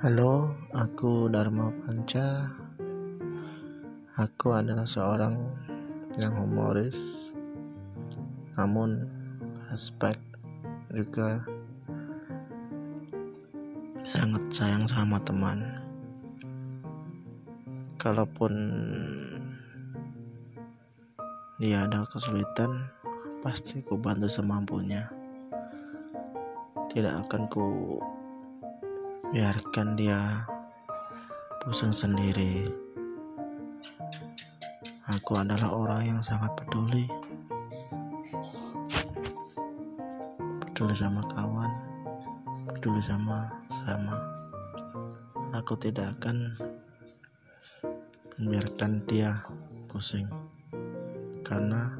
Halo, aku Dharma Panca. Aku adalah seorang yang humoris, namun aspek juga sangat sayang sama teman. Kalaupun dia ada kesulitan, pasti ku bantu semampunya. Tidak akan ku biarkan dia pusing sendiri. Aku adalah orang yang sangat peduli, peduli sama kawan, peduli sama sama. Aku tidak akan membiarkan dia pusing karena.